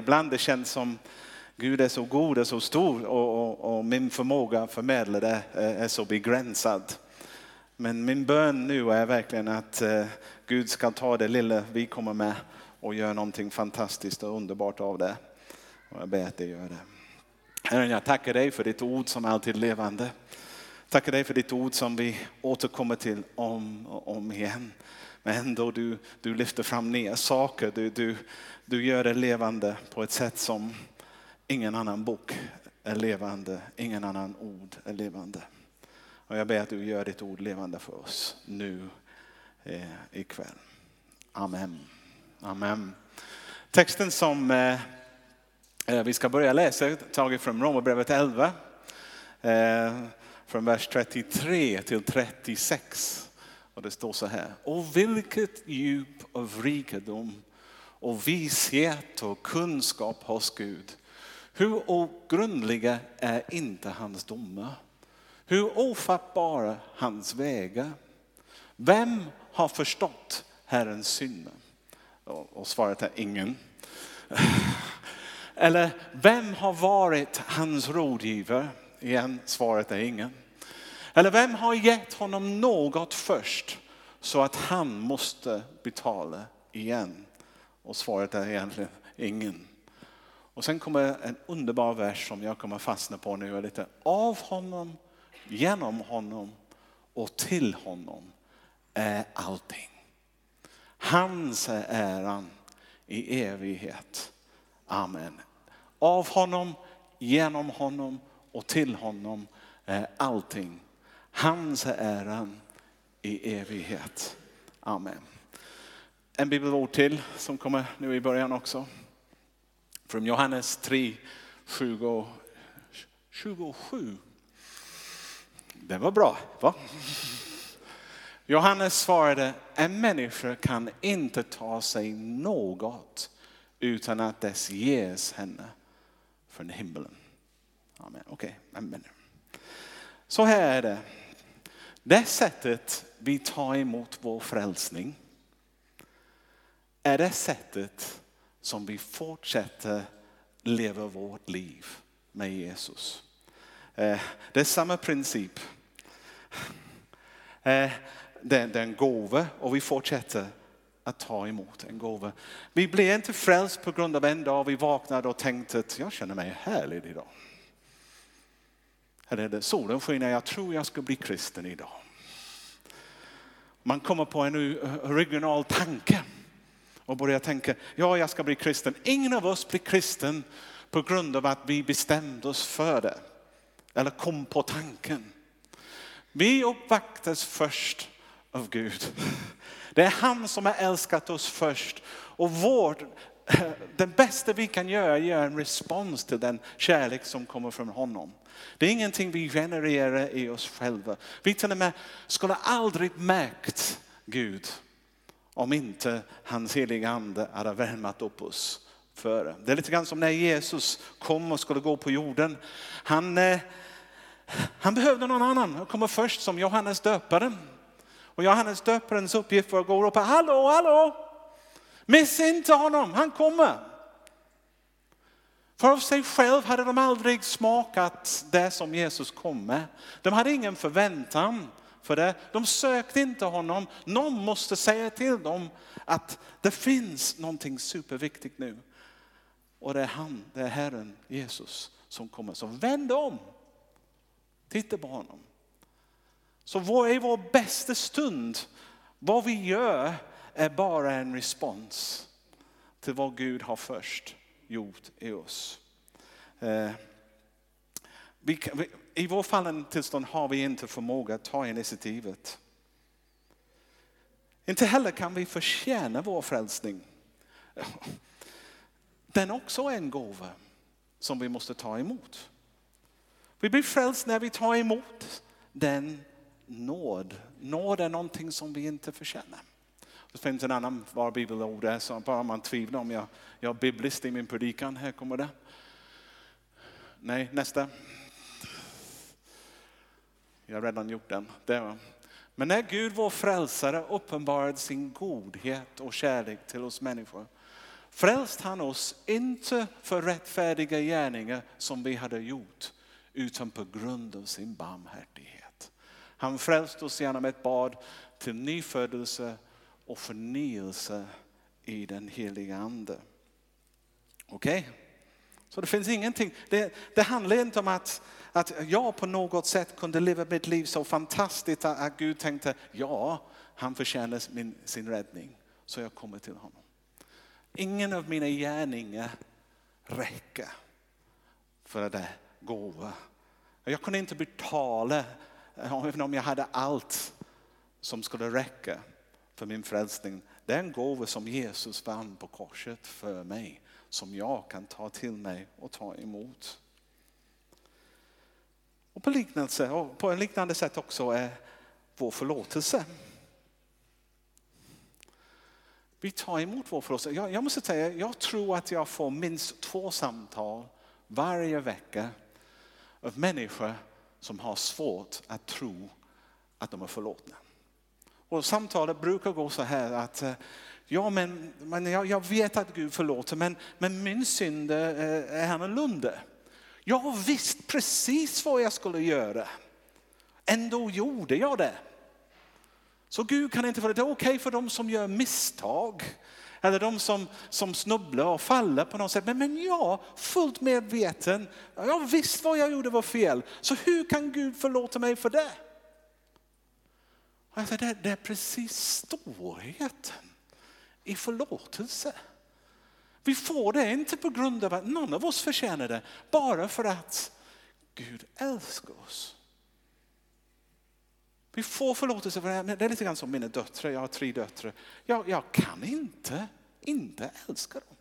Ibland det känns som Gud är så god och så stor och, och, och min förmåga att förmedla det är så begränsad. Men min bön nu är verkligen att eh, Gud ska ta det lilla vi kommer med och göra någonting fantastiskt och underbart av det. Och jag ber att det gör det. Herren, jag tackar dig för ditt ord som alltid är levande. Tackar dig för ditt ord som vi återkommer till om och om igen. Men ändå du, du lyfter fram nya saker. Du, du, du gör det levande på ett sätt som ingen annan bok är levande, ingen annan ord är levande. Och jag ber att du gör ditt ord levande för oss nu eh, ikväll. Amen. Amen. Texten som eh, eh vi ska börja läsa är taget från Romarbrevet 11. Eh, från vers 33 till 36. Och det står så här. Och vilket djup av rikedom och vishet och kunskap hos Gud. Hur ogrundliga är inte hans domar? Hur ofattbara hans vägar? Vem har förstått Herrens synder? Och svaret är ingen. Eller vem har varit hans rådgivare? Igen, svaret är ingen. Eller vem har gett honom något först så att han måste betala igen? Och svaret är egentligen ingen. Och sen kommer en underbar vers som jag kommer fastna på nu. Lite. Av honom, genom honom och till honom är allting. Hans är äran i evighet. Amen. Av honom, genom honom och till honom är allting. Hans är äran i evighet. Amen. En bibelord till som kommer nu i början också. Från Johannes 3, 20, 27. Det var bra, va? Johannes svarade, en människa kan inte ta sig något utan att dess ges henne från himlen. Amen. Okej, okay. amen. Så här är det. Det sättet vi tar emot vår frälsning är det sättet som vi fortsätter leva vårt liv med Jesus. Eh, det är samma princip. Eh, det är en gåva och vi fortsätter att ta emot en gåva. Vi blir inte frälst på grund av en dag vi vaknade och tänkte att jag känner mig härlig idag. Eller det solen skiner, jag tror jag ska bli kristen idag. Man kommer på en original tanke och börjar tänka, ja jag ska bli kristen. Ingen av oss blir kristen på grund av att vi bestämde oss för det. Eller kom på tanken. Vi uppvaktas först av Gud. Det är han som har älskat oss först. Och vår, det bästa vi kan göra är att ge en respons till den kärlek som kommer från honom. Det är ingenting vi genererar i oss själva. Vi till och med skulle aldrig märkt Gud om inte hans heliga ande hade värmat upp oss före. Det är lite grann som när Jesus kom och skulle gå på jorden. Han, eh, han behövde någon annan. Han kommer först som Johannes döparen. Och Johannes döparens uppgift var att gå och ropa hallå, hallå! Missa inte honom, han kommer. För av sig själv hade de aldrig smakat det som Jesus kom med. De hade ingen förväntan för det. De sökte inte honom. Någon måste säga till dem att det finns någonting superviktigt nu. Och det är han, det är Herren Jesus som kommer. Så vänd om. Titta på honom. Så vad är vår bästa stund? Vad vi gör är bara en respons till vad Gud har först gjort i oss. Eh, I vår fallen tillstånd har vi inte förmåga att ta initiativet. Inte heller kan vi förtjäna vår frälsning. Den också är en gåva som vi måste ta emot. Vi blir frälst när vi tar emot den nåd. Nåd är någonting som vi inte förtjänar. Det finns en annan var bibelord där, så bara man tvivlar om jag, jag är biblist i min predikan. Här kommer det. Nej, nästa. Jag har redan gjort den. Där. Men när Gud vår frälsare uppenbarade sin godhet och kärlek till oss människor frälst han oss inte för rättfärdiga gärningar som vi hade gjort, utan på grund av sin barmhärtighet. Han frälste oss genom ett bad till nyfödelse och förnyelse i den heliga ande. Okej? Okay? Så det finns ingenting, det, det handlar inte om att, att jag på något sätt kunde leva mitt liv så fantastiskt att Gud tänkte, ja, han förtjänar min, sin räddning. Så jag kommer till honom. Ingen av mina gärningar räcker för det gåva. Jag kunde inte betala, även om jag hade allt som skulle räcka för min frälsning. Det är en gåva som Jesus vann på korset för mig, som jag kan ta till mig och ta emot. Och på, liknande, och på en liknande sätt också är vår förlåtelse. Vi tar emot vår förlåtelse. Jag, jag måste säga, jag tror att jag får minst två samtal varje vecka av människor som har svårt att tro att de är förlåtna. Och samtalet brukar gå så här att eh, ja, men, men jag, jag vet att Gud förlåter, men, men min synd eh, är annorlunda. Jag visste precis vad jag skulle göra. Ändå gjorde jag det. Så Gud kan inte, vara, det är okej okay för de som gör misstag. Eller de som, som snubblar och faller på något sätt. Men, men jag, fullt medveten, jag visste vad jag gjorde var fel. Så hur kan Gud förlåta mig för det? Alltså det, det är precis storheten i förlåtelse. Vi får det inte på grund av att någon av oss förtjänar det, bara för att Gud älskar oss. Vi får förlåtelse för det här. Det är lite grann som mina döttrar, jag har tre döttrar. Jag, jag kan inte inte älska dem.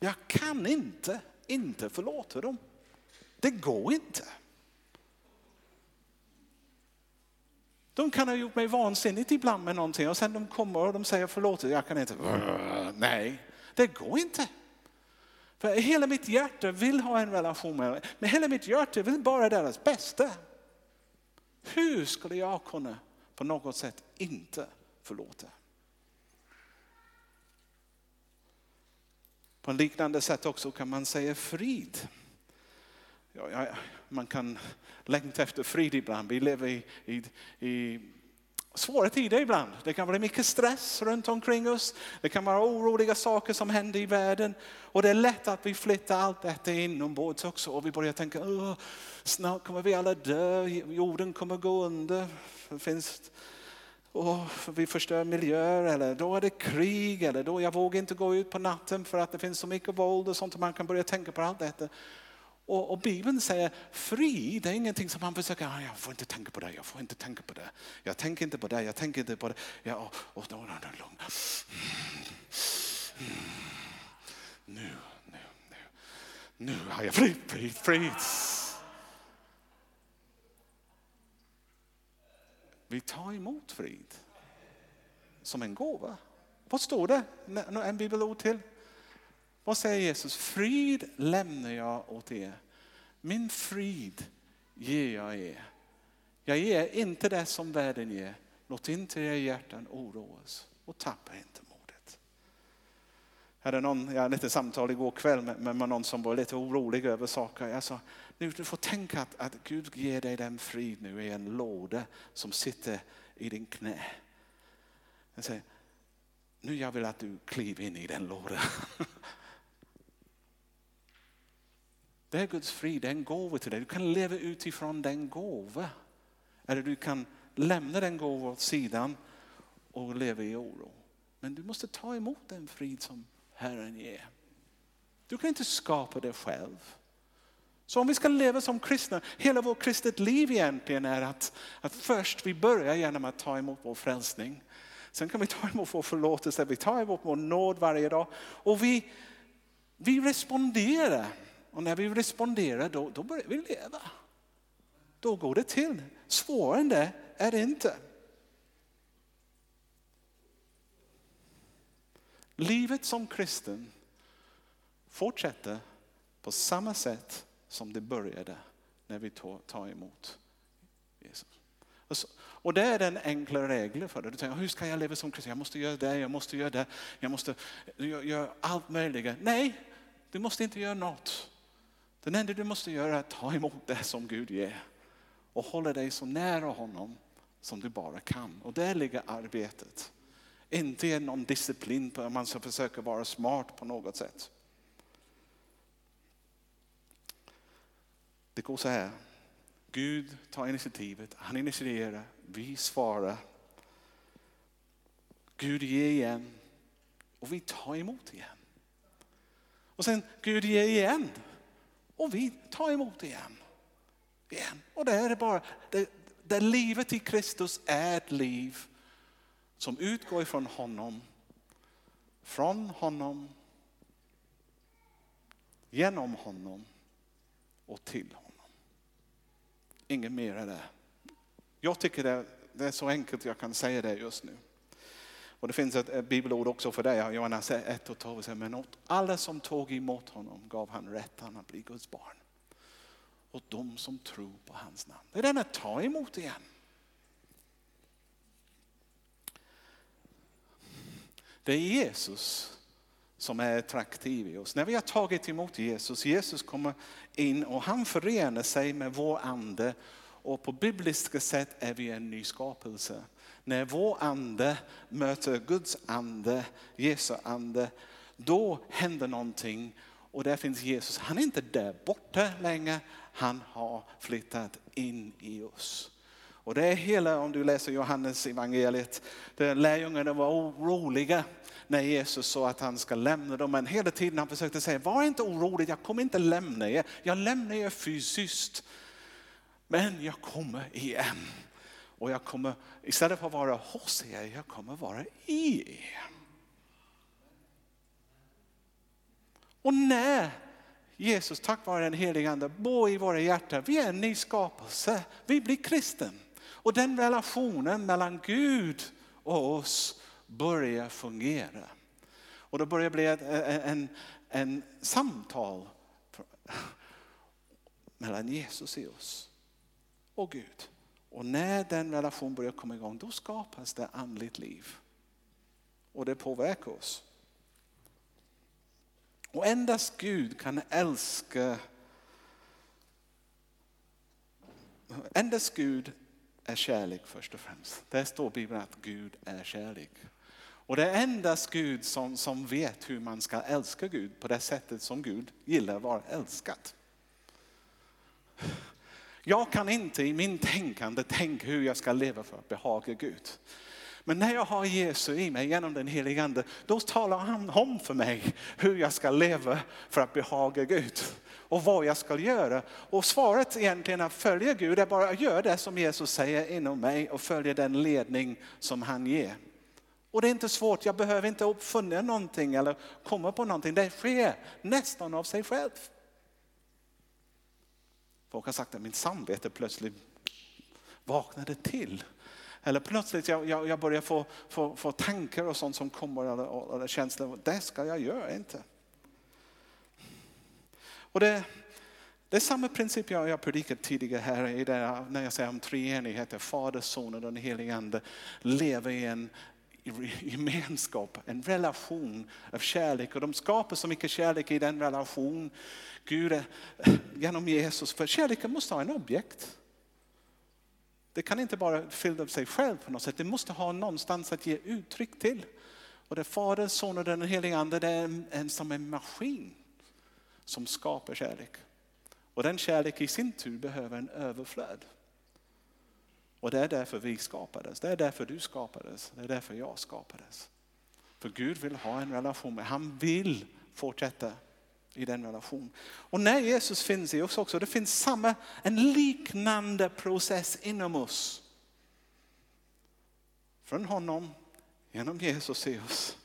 Jag kan inte inte förlåta dem. Det går inte. De kan ha gjort mig vansinnigt ibland med någonting och sen de kommer och de säger förlåt, jag kan inte. Nej, det går inte. För hela mitt hjärta vill ha en relation med dem. Men hela mitt hjärta vill bara deras bästa. Hur skulle jag kunna på något sätt inte förlåta? På en liknande sätt också kan man säga frid. Ja, ja, man kan längta efter frid ibland. Vi lever i, i, i svåra tider ibland. Det kan vara mycket stress runt omkring oss. Det kan vara oroliga saker som händer i världen. Och det är lätt att vi flyttar allt detta inombords också. Och vi börjar tänka, snart kommer vi alla dö, jorden kommer gå under. Det finns och vi förstör miljöer eller då är det krig eller då jag vågar inte gå ut på natten för att det finns så mycket våld och sånt. Och man kan börja tänka på allt detta. Och, och Bibeln säger frid är ingenting som man försöker, ah, jag får inte tänka på det, jag får inte tänka på det. Jag tänker inte på det, jag tänker inte på det. Ja, och, och då, då, lugn. Nu, nu, nu. Nu har jag frid, frid, frid. Vi tar emot frid som en gåva. Vad står det? En bibelord till. Vad säger Jesus? Frid lämnar jag åt er. Min frid ger jag er. Jag ger inte det som världen ger. Låt inte era hjärtan oroas och tappa inte modet. Jag hade någon, jag hade ett samtal igår kväll med, med någon som var lite orolig över saker. Jag sa, nu, du får tänka att, att Gud ger dig den frid nu i en låda som sitter i din knä. Jag säger, nu jag vill att du kliver in i den lådan. Det är Guds frid, det är en gåva till dig. Du kan leva utifrån den gåva. Eller du kan lämna den gåvan åt sidan och leva i oro. Men du måste ta emot den frid som Herren ger. Du kan inte skapa det själv. Så om vi ska leva som kristna, hela vårt kristet liv egentligen är att, att först vi börjar genom att ta emot vår frälsning. Sen kan vi ta emot vår förlåtelse, vi tar emot vår nåd varje dag. Och vi, vi responderar. Och när vi responderar då, då börjar vi leva. Då går det till. Svårare än det är det inte. Livet som kristen fortsätter på samma sätt som det började när vi tar emot Jesus. Alltså, och det är den enkla regeln för det. Du tänker, hur ska jag leva som kristen? Jag måste göra det, jag måste göra det, jag måste göra allt möjligt. Nej, du måste inte göra något. Det enda du måste göra är att ta emot det som Gud ger och hålla dig så nära honom som du bara kan. Och där ligger arbetet. Inte någon disciplin på att man ska försöka vara smart på något sätt. Det går så här. Gud tar initiativet, han initierar, vi svarar. Gud ger igen och vi tar emot igen. Och sen Gud ger igen och vi tar emot igen. igen. Och det är bara, det, det livet i Kristus är ett liv som utgår ifrån honom, från honom, genom honom och till honom. Inget mer är det. Jag tycker det, det är så enkelt jag kan säga det just nu. Och det finns ett, ett bibelord också för det, Johannes 1 och 12. Men åt alla som tog emot honom gav han rätten att bli Guds barn. Och de som tror på hans namn. Det är den att ta emot igen. Det är Jesus som är attraktiv i oss. När vi har tagit emot Jesus, Jesus kommer in och han förenar sig med vår ande och på bibliska sätt är vi en ny skapelse. När vår ande möter Guds ande, Jesu ande, då händer någonting och där finns Jesus. Han är inte där borta längre, han har flyttat in i oss. Och det är hela, om du läser Johannes evangeliet, lärjungarna var oroliga när Jesus sa att han ska lämna dem. Men hela tiden han försökte säga, var inte orolig, jag kommer inte lämna er. Jag lämnar er fysiskt. Men jag kommer igen. Och jag kommer, istället för att vara hos er, jag kommer vara i er. Och när Jesus tack vare den helige Ande bor i våra hjärtan, vi är en ny skapelse, vi blir kristen. Och den relationen mellan Gud och oss börjar fungera. Och då börjar det bli ett, en, en, en samtal mellan Jesus i oss och Gud. Och när den relationen börjar komma igång, då skapas det andligt liv. Och det påverkar oss. Och endast Gud kan älska Endast Gud är kärlek först och främst. Där står Bibeln att Gud är kärlek. Och det är endast Gud som, som vet hur man ska älska Gud på det sättet som Gud gillar att vara älskad. Jag kan inte i min tänkande tänka hur jag ska leva för att behaga Gud. Men när jag har Jesus i mig genom den helige Ande, då talar han om för mig hur jag ska leva för att behaga Gud. Och vad jag ska göra. Och svaret egentligen att följa Gud är bara att göra det som Jesus säger inom mig och följa den ledning som han ger. Och det är inte svårt, jag behöver inte uppfinna någonting eller komma på någonting. Det sker nästan av sig själv. Folk har sagt att mitt samvete plötsligt vaknade till. Eller plötsligt jag, jag, jag börjar få, få, få tankar och sånt som kommer eller, eller känslor. Det ska jag göra inte. Och det, det är samma princip jag, jag predikat tidigare här i det, när jag säger om treenigheten, Fader, Son och den helige Ande lever i en gemenskap, en relation av kärlek. Och de skapar så mycket kärlek i den relation. Gud är, eh, genom Jesus, för kärleken måste ha en objekt. Det kan inte bara fylla upp sig själv på något sätt, det måste ha någonstans att ge uttryck till. Och det är Fader, Son och den helige Ande, det är en, en, som en maskin som skapar kärlek. Och den kärlek i sin tur behöver en överflöd. Och det är därför vi skapades, det är därför du skapades, det är därför jag skapades. För Gud vill ha en relation med, han vill fortsätta i den relationen. Och när Jesus finns i oss också, det finns samma, en liknande process inom oss. Från honom, genom Jesus i oss,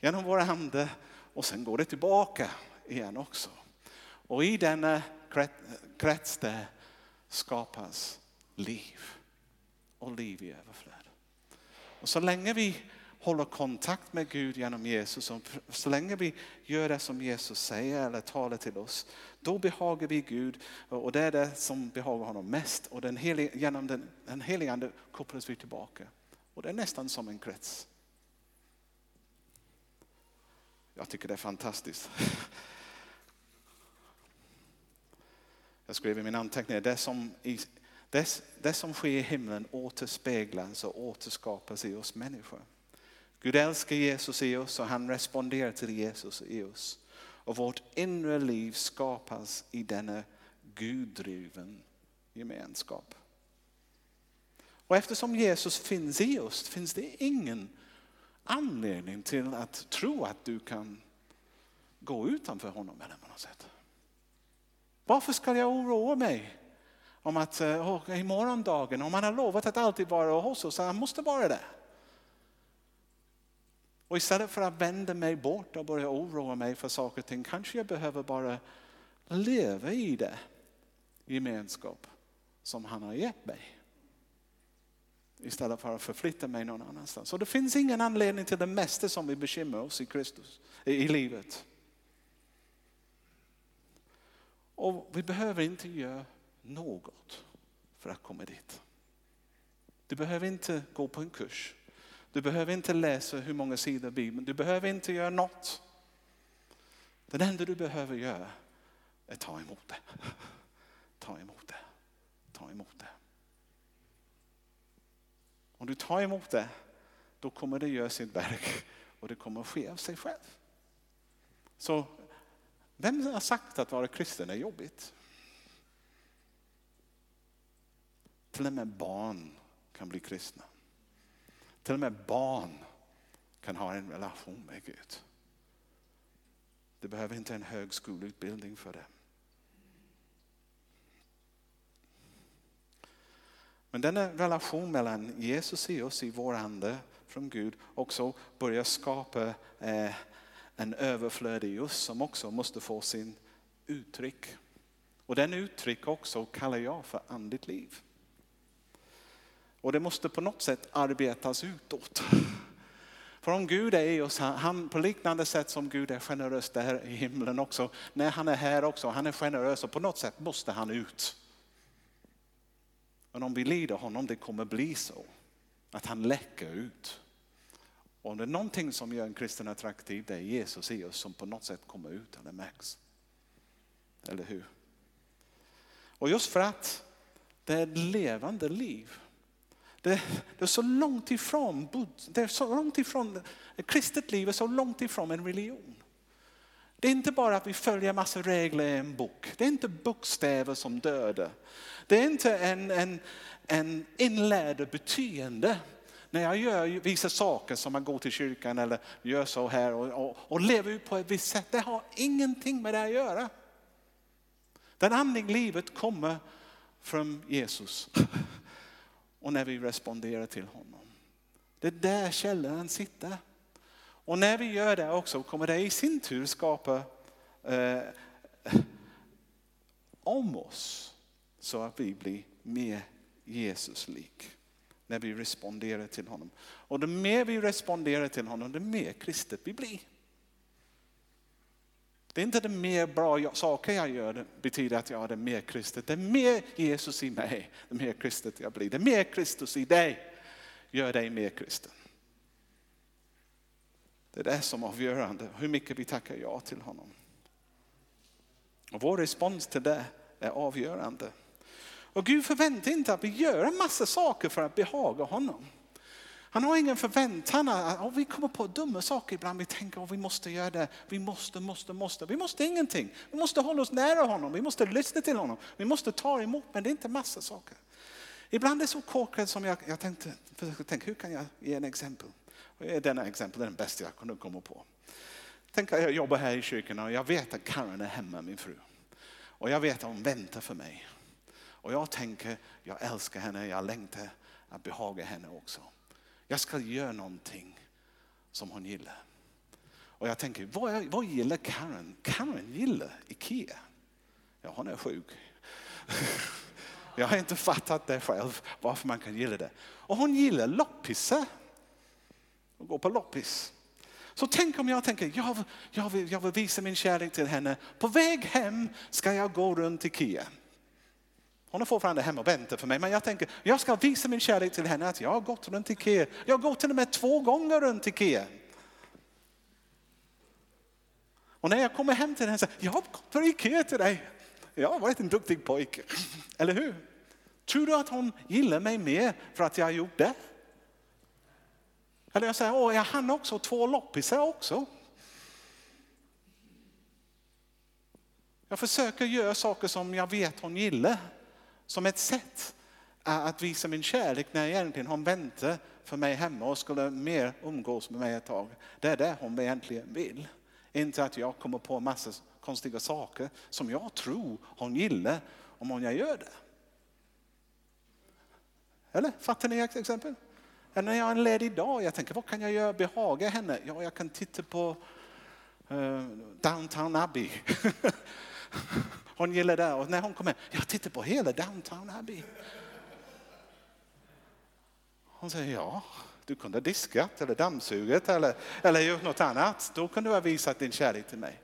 genom våra ande och sen går det tillbaka igen också. Och i denna krets där skapas liv och liv i överflöd. Och så länge vi håller kontakt med Gud genom Jesus, och så länge vi gör det som Jesus säger eller talar till oss, då behagar vi Gud och det är det som behagar honom mest. Och den heliga, genom den, den heliga ande kopplas vi tillbaka. Och det är nästan som en krets. Jag tycker det är fantastiskt. Jag skrev i min anteckning, det är som, i, det, det som sker i himlen återspeglas och återskapas i oss människor. Gud älskar Jesus i oss och han responderar till Jesus i oss. Och vårt inre liv skapas i denna guddriven gemenskap. Och eftersom Jesus finns i oss finns det ingen anledning till att tro att du kan gå utanför honom eller på något sätt. Varför ska jag oroa mig om att eh, oh, i morgondagen, om han har lovat att alltid vara hos oss, så han måste vara där. Och istället för att vända mig bort och börja oroa mig för saker och ting, kanske jag behöver bara leva i det gemenskap som han har gett mig. Istället för att förflytta mig någon annanstans. Så det finns ingen anledning till det mesta som vi bekymrar oss i Kristus, i livet. Och vi behöver inte göra något för att komma dit. Du behöver inte gå på en kurs. Du behöver inte läsa hur många sidor Bibeln. Du behöver inte göra något. Det enda du behöver göra är ta emot det. Ta emot det. Ta emot det. Om du tar emot det, då kommer det göra sitt verk och det kommer ske av sig själv. Så vem har sagt att vara kristen är jobbigt? Till och med barn kan bli kristna. Till och med barn kan ha en relation med Gud. Du behöver inte en högskoleutbildning för det. Men denna relation mellan Jesus i oss, i vår ande från Gud, också börjar skapa eh, en överflöd i oss som också måste få sin uttryck. Och den uttryck också kallar jag för andligt liv. Och det måste på något sätt arbetas utåt. För om Gud är i oss, han, på liknande sätt som Gud är generös där i himlen också, när han är här också, han är generös och på något sätt måste han ut. Men om vi lider honom, det kommer bli så att han läcker ut. Och om det är någonting som gör en kristen attraktiv, det är Jesus i oss som på något sätt kommer ut eller märks. Eller hur? Och just för att det är ett levande liv. Det, det, är så långt ifrån, det är så långt ifrån, kristet liv är så långt ifrån en religion. Det är inte bara att vi följer massa regler i en bok. Det är inte bokstäver som dödar. Det är inte en, en, en inlärd beteende. När jag gör vissa saker som att gå till kyrkan eller gör så här och, och, och lever på ett visst sätt. Det har ingenting med det att göra. Det andliga livet kommer från Jesus. Och när vi responderar till honom. Det är där källan sitter. Och när vi gör det också kommer det i sin tur skapa eh, om oss så att vi blir mer Jesuslik. När vi responderar till honom. Och det mer vi responderar till honom, det mer kristet vi blir. Det är inte det mer bra saker jag gör det betyder att jag är mer kristet. Det är mer Jesus i mig, det mer kristet jag blir. Det är mer Kristus i dig, gör dig mer kristen. Det är det som är avgörande, hur mycket vi tackar ja till honom. Och vår respons till det är avgörande. Och Gud förväntar inte att vi gör en massa saker för att behaga honom. Han har ingen förväntan. Och vi kommer på dumma saker ibland. Vi tänker att vi måste göra det. Vi måste, måste, måste. Vi måste ingenting. Vi måste hålla oss nära honom. Vi måste lyssna till honom. Vi måste ta emot. Men det är inte massa saker. Ibland är det så korkat som jag, jag tänkte, tänka, hur kan jag ge en exempel? Denna exempel är den bästa jag kunde komma på. Tänk att jag jobbar här i kyrkan och jag vet att Karin är hemma, min fru. Och jag vet att hon väntar för mig. Och jag tänker, jag älskar henne, jag längtar att behaga henne också. Jag ska göra någonting som hon gillar. Och jag tänker, vad, vad gillar Karen? Karen gillar Ikea. Ja, hon är sjuk. Jag har inte fattat det själv, varför man kan gilla det. Och hon gillar loppisar. Hon går på loppis. Så tänk om jag tänker, jag, jag, vill, jag vill visa min kärlek till henne. På väg hem ska jag gå runt Ikea. Hon är fortfarande hemma och väntar för mig, men jag tänker, jag ska visa min kärlek till henne att jag har gått runt Ikea. Jag har gått till och med två gånger runt Ikea. Och när jag kommer hem till henne säger jag har gått till Ikea till dig. Jag har varit en duktig pojke, eller hur? Tror du att hon gillar mig mer för att jag har gjort det? Eller jag säger, åh, jag hann också två loppisar också. Jag försöker göra saker som jag vet hon gillar. Som ett sätt att visa min kärlek när egentligen hon väntar för mig hemma och skulle mer umgås med mig ett tag. Det är det hon egentligen vill. Inte att jag kommer på massa konstiga saker som jag tror hon gillar om jag gör det. Eller fattar ni exempel? Eller när jag är en ledig dag, jag tänker vad kan jag göra behaga henne? Ja, jag kan titta på uh, Downtown Abbey. hon gillar det och när hon kommer, jag tittar på hela Downtown Abbey. Hon säger ja, du kunde ha diskat eller dammsugit eller, eller gjort något annat. Då kunde du ha visat din kärlek till mig.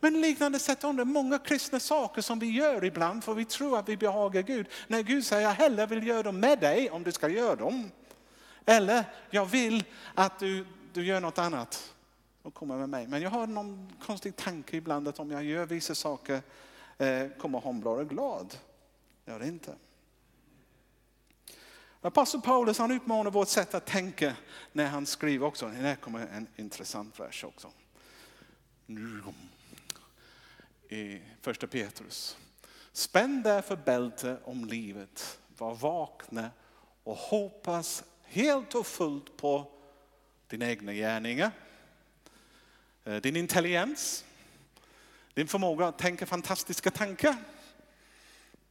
Men liknande sätt om det många kristna saker som vi gör ibland för vi tror att vi behagar Gud. När Gud säger jag hellre vill göra dem med dig om du ska göra dem. Eller jag vill att du, du gör något annat och kommer med mig. Men jag har någon konstig tanke ibland att om jag gör vissa saker eh, kommer hon vara glad. Gör det inte. Apostel Paulus han utmanar vårt sätt att tänka när han skriver också. Här kommer en intressant vers också i första Petrus. Spänn därför bälte om livet, var vakna och hoppas helt och fullt på dina egna gärningar, Eh, din intelligens, din förmåga att tänka fantastiska tankar.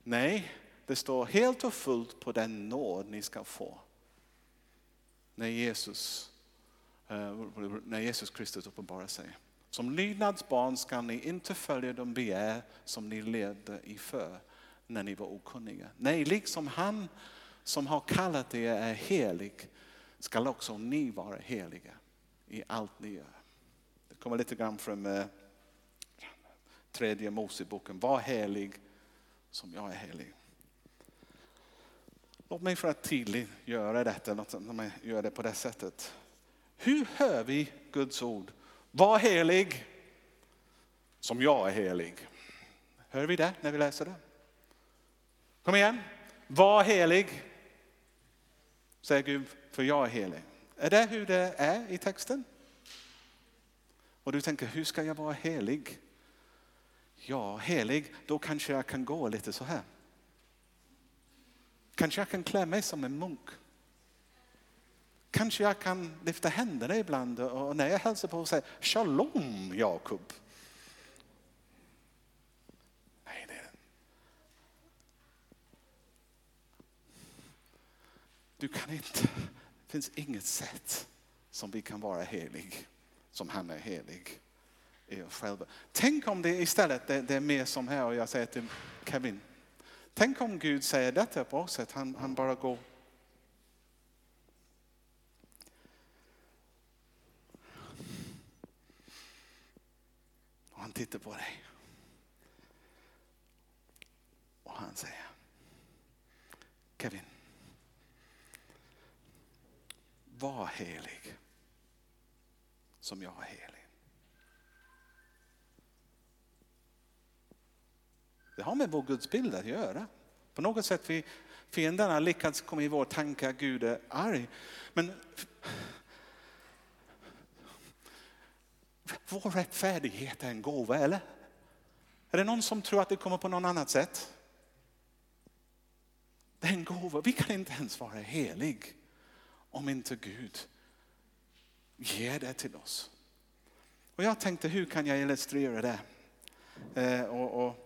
Nej, det står helt och fullt på den nåd ni ska få när Jesus, eh, när Jesus Kristus uppenbarar sig. Som lydnadsbarn ska ni inte följa de begär som ni ledde i för när ni var okunniga. Nej, liksom han som har kallat er är helig skall också ni vara heliga i allt ni gör. Det kommer lite grann från eh, tredje Moseboken. Var helig som jag är helig. Låt mig för att tydliggöra detta, låt mig göra det på det sättet. Hur hör vi Guds ord var helig som jag är helig. Hör vi det när vi läser det? Kom igen. Var helig, säger Gud, för jag är helig. Är det hur det är i texten? Och du tänker, hur ska jag vara helig? Ja, helig, då kanske jag kan gå lite så här. Kanske jag kan klä mig som en munk. Kanske jag kan lyfta händerna ibland och när jag hälsar på och säger Shalom Jakob. Nej, det är det. Du kan inte, det finns inget sätt som vi kan vara helig som han är helig i oss själva. Tänk om det istället det, det är mer som här och jag säger till Kevin. Tänk om Gud säger detta på oss, att han, han bara går han tittar på dig. Och han säger, Kevin, var helig som jag är helig. Det har med vår gudsbild att göra. På något sätt vi fienden har lyckats komma i vår tanke att Gud är arg. Men vår rättfärdighet är en gåva, eller? Är det någon som tror att det kommer på något annat sätt? Det är en gåva. Vi kan inte ens vara helig om inte Gud ger det till oss. Och jag tänkte, hur kan jag illustrera det? Eh, och, och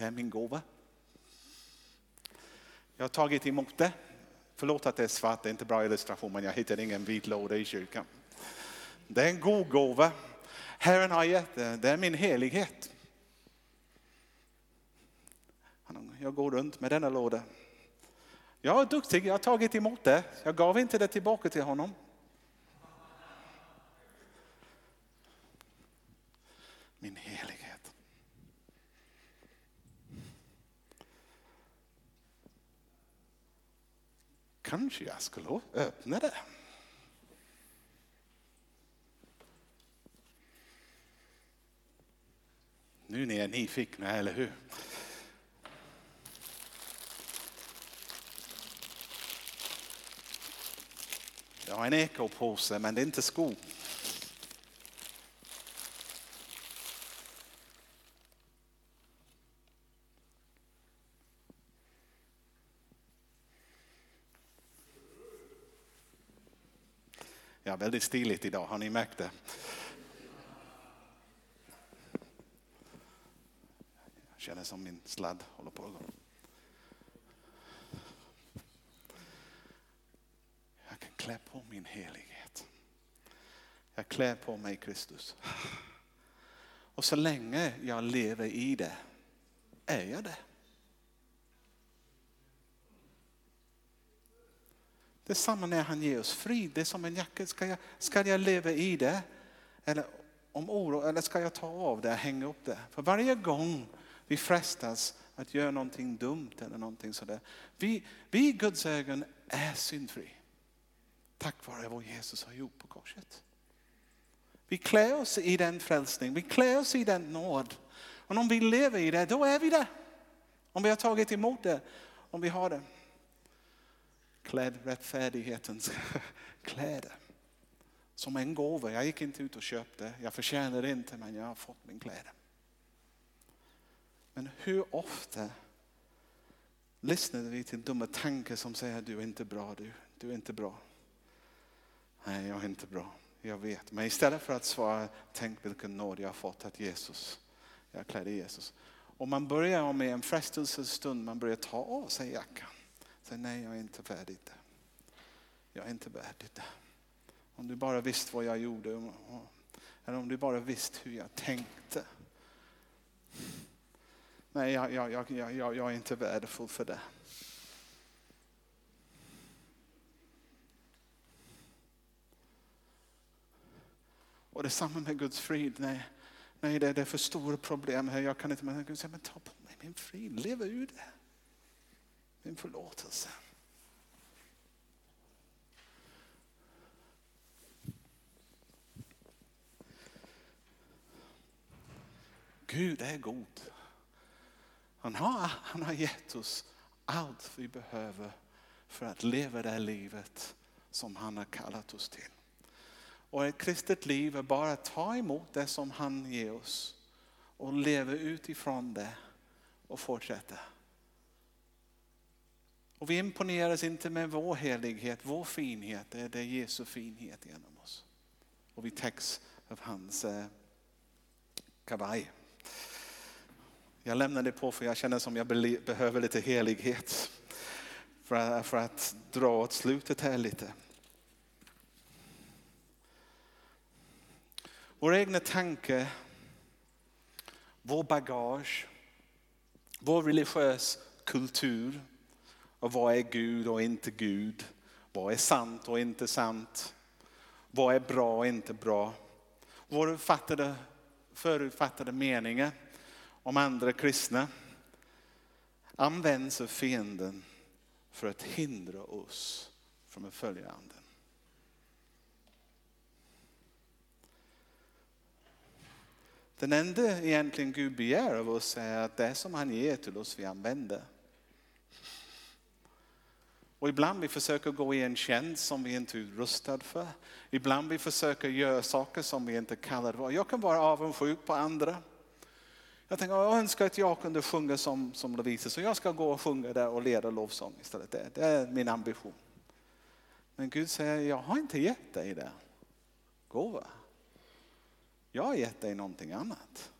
Det är min gåva. Jag har tagit emot det. Förlåt att det är svart, det är inte bra illustration men jag hittade ingen vit låda i kyrkan. Det är en god gåva. Herren har gett det, det är min helighet. Jag går runt med denna låda. Jag är duktig, jag har tagit emot det. Jag gav inte det tillbaka till honom. Min helighet. Kanske jag skulle öppna det. Nu när jag är nyfikna, eller hur? Jag har en ekopåse, men det är inte sko. Ja, väldigt stiligt idag, har ni märkt det? Jag känner som min sladd håller på att gå. Jag klä på min helighet. Jag klär på mig Kristus. Och så länge jag lever i det, är jag det. Det är samma när han ger oss frid. Det är som en jacka. Ska jag, ska jag leva i det? Eller om oro, eller ska jag ta av det och hänga upp det? För varje gång vi frestas att göra någonting dumt eller någonting sådär. Vi, vi i Guds ögon är syndfria. Tack vare vad Jesus har gjort på korset. Vi klär oss i den frälsning, vi klär oss i den nåd. Och om vi lever i det, då är vi det. Om vi har tagit emot det, om vi har det. Klädd rättfärdighetens kläder. Som en gåva. Jag gick inte ut och köpte, jag förtjänar det inte men jag har fått min kläder. Men hur ofta lyssnar vi till dumma tankar som säger du är inte bra, du, du är inte bra. Nej, jag är inte bra, jag vet. Men istället för att svara, tänk vilken nåd jag har fått att Jesus, jag klädde Jesus. Och man börjar med en frestelsestund, man börjar ta av sig jackan. Säg nej, jag är inte värdig det. Jag är inte värdig det. Om du bara visste vad jag gjorde, eller om du bara visste hur jag tänkte. Nej, jag, jag, jag, jag, jag är inte värdefull för det. Och detsamma med Guds frid. Nej, nej det, det är för stora problem här. Jag kan inte, men Gud säger, men ta på mig min frid, leva ur det. Min förlåtelse. Gud är god. Han har, han har gett oss allt vi behöver för att leva det livet som han har kallat oss till. Och ett kristet liv är bara att ta emot det som han ger oss och leva utifrån det och fortsätta. Och vi imponeras inte med vår helighet, vår finhet, det är Jesu finhet genom oss. Och vi täcks av hans eh, kavaj. Jag lämnar det på för jag känner som jag behöver lite helighet. För att, för att dra åt slutet här lite. Vår egna tanke, vår bagage, vår religiös kultur och vad är Gud och inte Gud? Vad är sant och inte sant? Vad är bra och inte bra? Våra förutfattade meningar om andra kristna används av fienden för att hindra oss från att följa anden. Den enda egentligen Gud begär av oss är att det som han ger till oss vi använder. Och ibland vi försöker gå i en tjänst som vi inte är rustad för. Ibland vi försöker göra saker som vi inte kallar för. Jag kan vara avundsjuk på andra. Jag tänker, jag önskar att jag kunde sjunga som, som Lovisa, så jag ska gå och sjunga där och leda lovsång istället. Det, det är min ambition. Men Gud säger, jag har inte gett dig det. Gåva. Jag har gett dig någonting annat.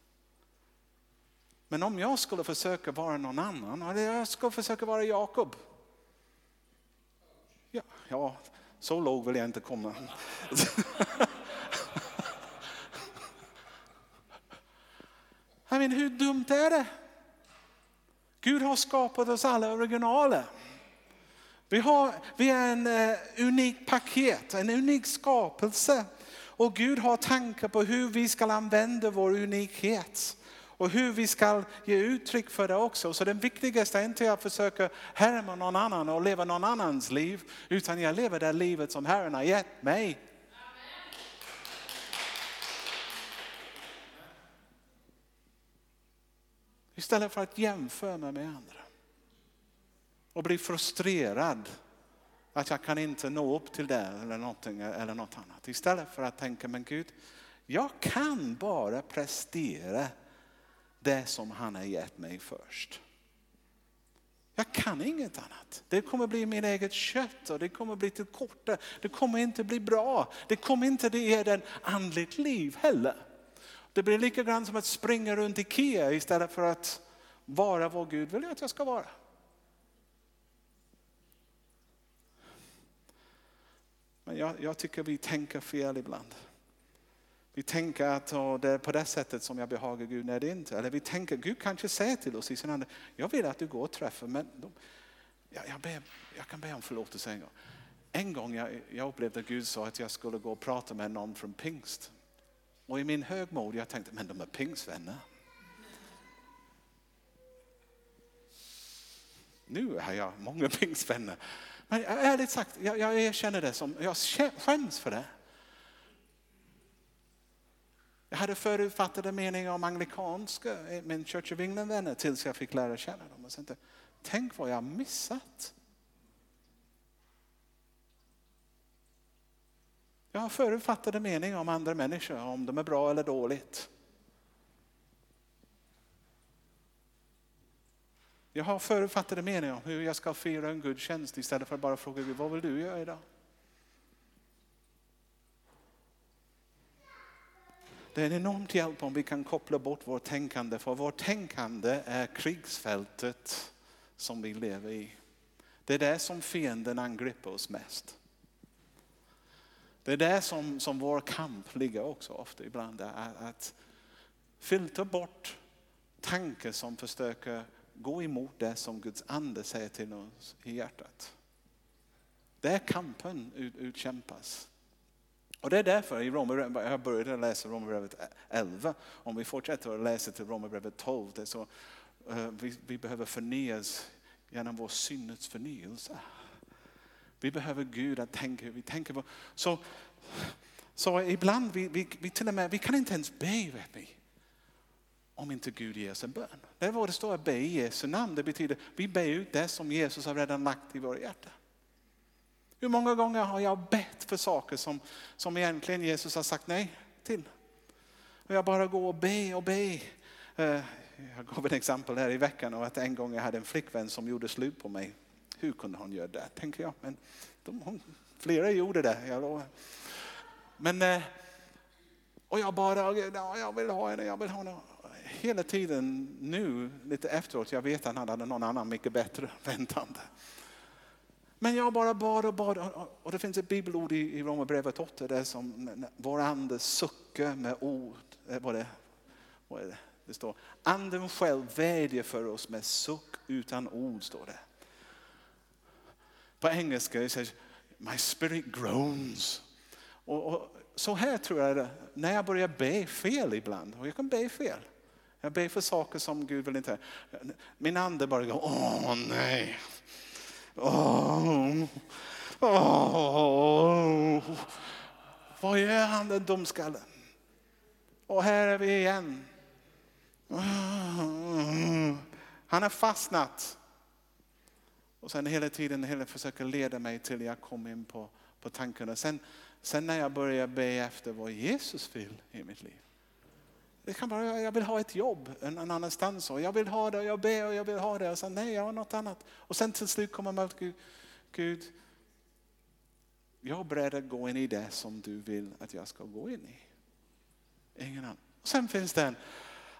Men om jag skulle försöka vara någon annan, eller jag skulle försöka vara Jakob. Ja, ja, så låg vill jag inte komma. I mean, hur dumt är det? Gud har skapat oss alla originaler. Vi, har, vi är en uh, unik paket, en unik skapelse. Och Gud har tankar på hur vi ska använda vår unikhet och hur vi ska ge uttryck för det också. Så det viktigaste är inte att försöka härma någon annan och leva någon annans liv, utan jag lever det livet som Herren har gett mig. Istället för att jämföra mig med andra och bli frustrerad att jag kan inte nå upp till det eller, någonting, eller något annat. Istället för att tänka, men Gud, jag kan bara prestera det som han har gett mig först. Jag kan inget annat. Det kommer bli min eget kött och det kommer bli till korta. Det kommer inte bli bra. Det kommer inte ge den andligt liv heller. Det blir lika grann som att springa runt Ikea istället för att vara vad Gud vill att jag ska vara. Men jag, jag tycker vi tänker fel ibland. Vi tänker att oh, det är på det sättet som jag behagar Gud, när det är inte. Eller vi tänker, Gud kanske säger till oss i sin ande, jag vill att du går och träffar, men de, jag, jag, ber, jag kan be om förlåtelse en gång. En gång jag, jag upplevde att Gud sa att jag skulle gå och prata med någon från pingst. Och i min högmod jag tänkte, men de är pingstvänner. Nu har jag många pingstvänner. Men ärligt sagt, jag, jag erkänner det som, jag skäms för det. Jag hade förutfattade meningar om anglikanska, min Church of England-vänner tills jag fick lära känna dem. Och tänkte, tänk vad jag missat. Jag har förutfattade meningar om andra människor, om de är bra eller dåligt. Jag har förutfattade meningar om hur jag ska fira en gudstjänst istället för att bara fråga Gud, vad vill du göra idag? Det är en enormt hjälp om vi kan koppla bort vårt tänkande, för vårt tänkande är krigsfältet som vi lever i. Det är där som fienden angriper oss mest. Det är där som, som vår kamp ligger också ofta ibland. Att, att filtra bort tankar som försöker gå emot det som Guds ande säger till oss i hjärtat. Där kampen ut, utkämpas. Och det är därför i Romerbrevet, jag började läsa Romarbrevet 11, om vi fortsätter att läsa till Romarbrevet 12, det är så, uh, vi, vi behöver förnyas genom vår synnets förnyelse. Vi behöver Gud att tänka hur vi tänker på. Så, så ibland, vi, vi, vi, till och med, vi kan inte ens be vet ni, om inte Gud ger oss en bön. Det är vad det står, att be i Jesu namn. Det betyder vi ber ut det som Jesus har redan lagt i våra hjärtan. Hur många gånger har jag bett för saker som, som egentligen Jesus har sagt nej till? Och jag bara går och ber och ber. Eh, jag gav ett exempel här i veckan om att en gång jag hade en flickvän som gjorde slut på mig. Hur kunde hon göra det, tänker jag. Men de, hon, flera gjorde det, jag lovar. Men, eh, och jag bara, jag vill ha henne, jag vill ha henne. Hela tiden nu, lite efteråt, jag vet att han hade någon annan mycket bättre väntande. Men jag bara bad och bad. Och det finns ett bibelord i Romarbrevet 8 där som vår ande suckar med ord. Eh, vad, det, vad är det? det står anden själv vädjar för oss med suck utan ord. står det. På engelska det My spirit groans. Och, och, så här tror jag det när jag börjar be fel ibland. Och jag kan be fel. Jag ber för saker som Gud vill inte. Min ande bara går, åh nej. Åh, åh. Vad gör han den dumskallen? Och här är vi igen. Han har fastnat. Och sen hela tiden hela försöker leda mig till jag kommer in på, på tankarna. Sen, sen när jag börjar be efter vad Jesus vill i mitt liv. Det kan vara, jag vill ha ett jobb en, en annanstans och jag vill ha det och jag ber och jag vill ha det och sen nej jag har något annat. Och sen till slut kommer man till Gud, Gud jag är beredd att gå in i det som du vill att jag ska gå in i. Ingen annan. Och sen finns det en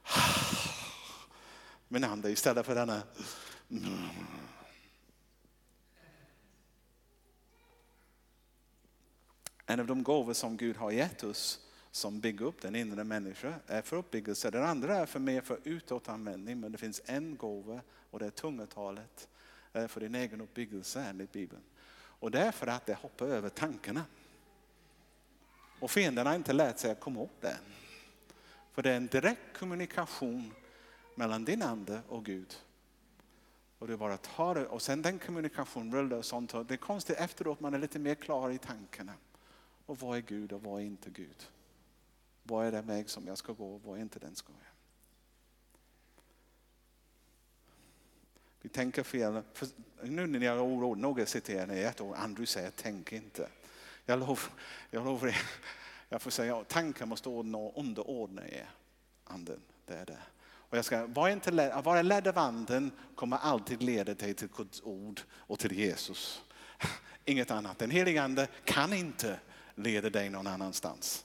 min ande istället för denna en av de gåvor som Gud har gett oss som bygger upp den inre människan är för uppbyggelse. Den andra är för mer för utåtanvändning. Men det finns en gåva och det är tungotalet eh, för din egen uppbyggelse enligt Bibeln. Och det är för att det hoppar över tankarna. Och fienden har inte lärt sig att komma åt det. För det är en direkt kommunikation mellan din ande och Gud. Och du bara tar det och sen den kommunikationen rullar och sånt. Det är konstigt efteråt man är lite mer klar i tankarna. Och vad är Gud och vad är inte Gud? Vad är den väg som jag ska gå och vad är inte den ska jag? Vi tänker fel. För nu när jag är orolig, några citerar ni ett ord, Andrew säger tänk inte. Jag lovar, jag lovar jag får säga tankar måste underordna er anden. Det är det. Och jag ska, var inte led, att vara ledd av anden kommer alltid leda dig till Guds ord och till Jesus. Inget annat. Den helige ande kan inte leda dig någon annanstans.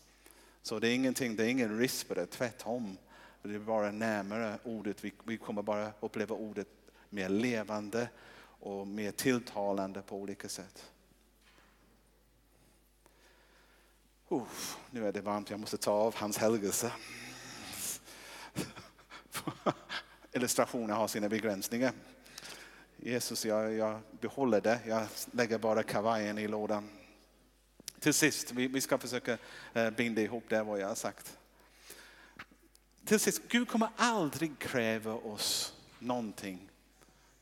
Så det är ingenting, det är ingen risk för det, tvärtom. Det är bara närmare ordet, vi, vi kommer bara uppleva ordet mer levande och mer tilltalande på olika sätt. Uf, nu är det varmt, jag måste ta av hans helgelse. Illustrationer har sina begränsningar. Jesus, jag, jag behåller det. Jag lägger bara kavajen i lådan. Till sist, vi, vi ska försöka eh, binda ihop det vad jag har sagt. Till sist, Gud kommer aldrig kräva oss någonting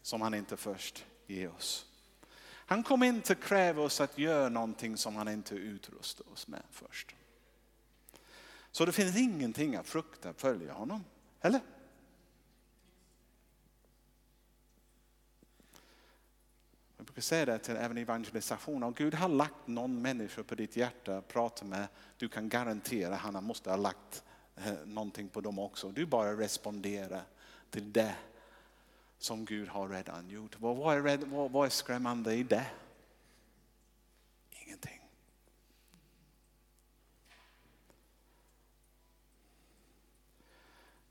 som han inte först ger oss. Han kommer inte kräva oss att göra någonting som han inte utrustar oss med först. Så det finns ingenting att frukta att följa honom. Eller? Jag säger det till även evangelisation. Om Gud har lagt någon människa på ditt hjärta att prata med, du kan garantera att han måste ha lagt eh, någonting på dem också. Du bara responderar till det som Gud har redan gjort. Vad är, vad är skrämmande i det? Ingenting.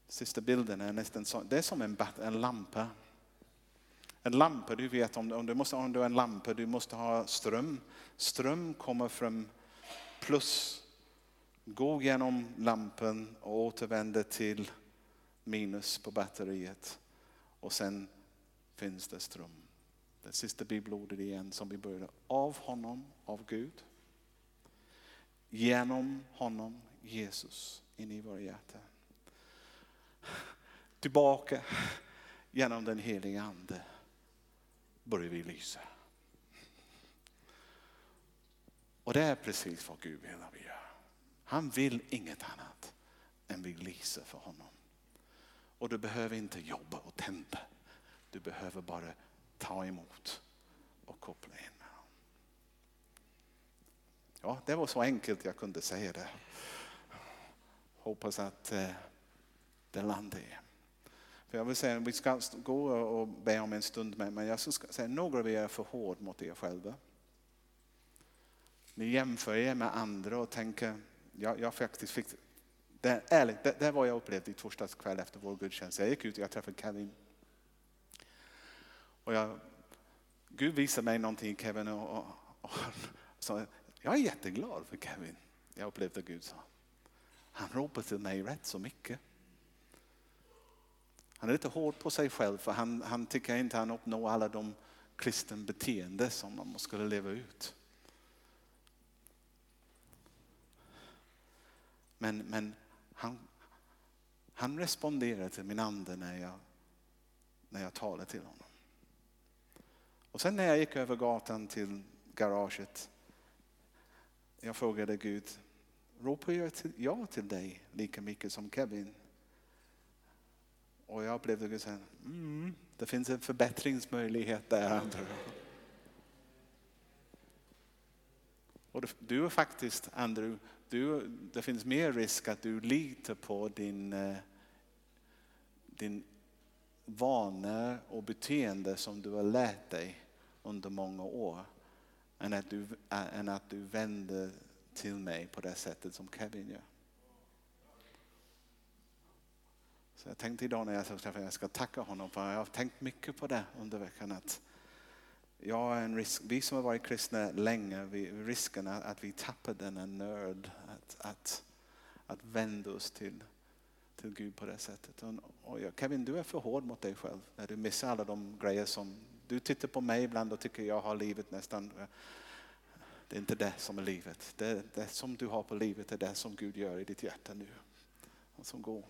Sista bilden är nästan så, det är som en, en lampa. En lampa, du vet om, om, du måste, om du har en lampa, du måste ha ström. Ström kommer från plus, går genom lampan och återvänder till minus på batteriet. Och sen finns det ström. Det sista bibelordet igen som vi började. Av honom, av Gud. Genom honom, Jesus, in i våra hjärtan. Tillbaka genom den heliga ande börjar vi lysa. Och det är precis vad Gud vill att vi gör. Han vill inget annat än vi lyser för honom. Och du behöver inte jobba och tända. Du behöver bara ta emot och koppla in med honom. Ja, det var så enkelt jag kunde säga det. Hoppas att eh, det landar i. För jag vill säga, vi ska gå och be om en stund med, men jag ska säga några av er är för hård mot er själva. Ni jämför er med andra och tänker, jag, jag faktiskt fick, det, ärligt, det, det var jag upplevde i torsdags kväll efter vår gudstjänst. Jag gick ut och jag träffade Kevin. Och jag, Gud visade mig någonting Kevin och, och, och så, jag är jätteglad för Kevin. Jag upplevde att Gud sa. Han ropade till mig rätt så mycket. Han är lite hård på sig själv för han, han tycker inte han uppnår alla de kristna beteenden som man skulle leva ut. Men, men han, han responderar till min ande när jag, när jag talar till honom. Och sen när jag gick över gatan till garaget, jag frågade Gud, ropar jag till, ja till dig lika mycket som Kevin? Och jag upplevde Gud säga, mm, det finns en förbättringsmöjlighet där. Och du är faktiskt, Andrew, du, det finns mer risk att du litar på din, eh, din vanor och beteende som du har lärt dig under många år. Än att du, än att du vänder till mig på det sättet som Kevin gör. Så jag tänkte idag när jag träffade jag ska tacka honom för jag har tänkt mycket på det under veckan. Att jag är en risk, vi som har varit kristna länge, vi, risken är att vi tappar denna nörd. Att, att, att vända oss till, till Gud på det sättet. Och, och jag, Kevin, du är för hård mot dig själv när du missar alla de grejer som du tittar på mig ibland och tycker jag har livet nästan det är inte det som är livet. Det, det som du har på livet är det som Gud gör i ditt hjärta nu. Och som går.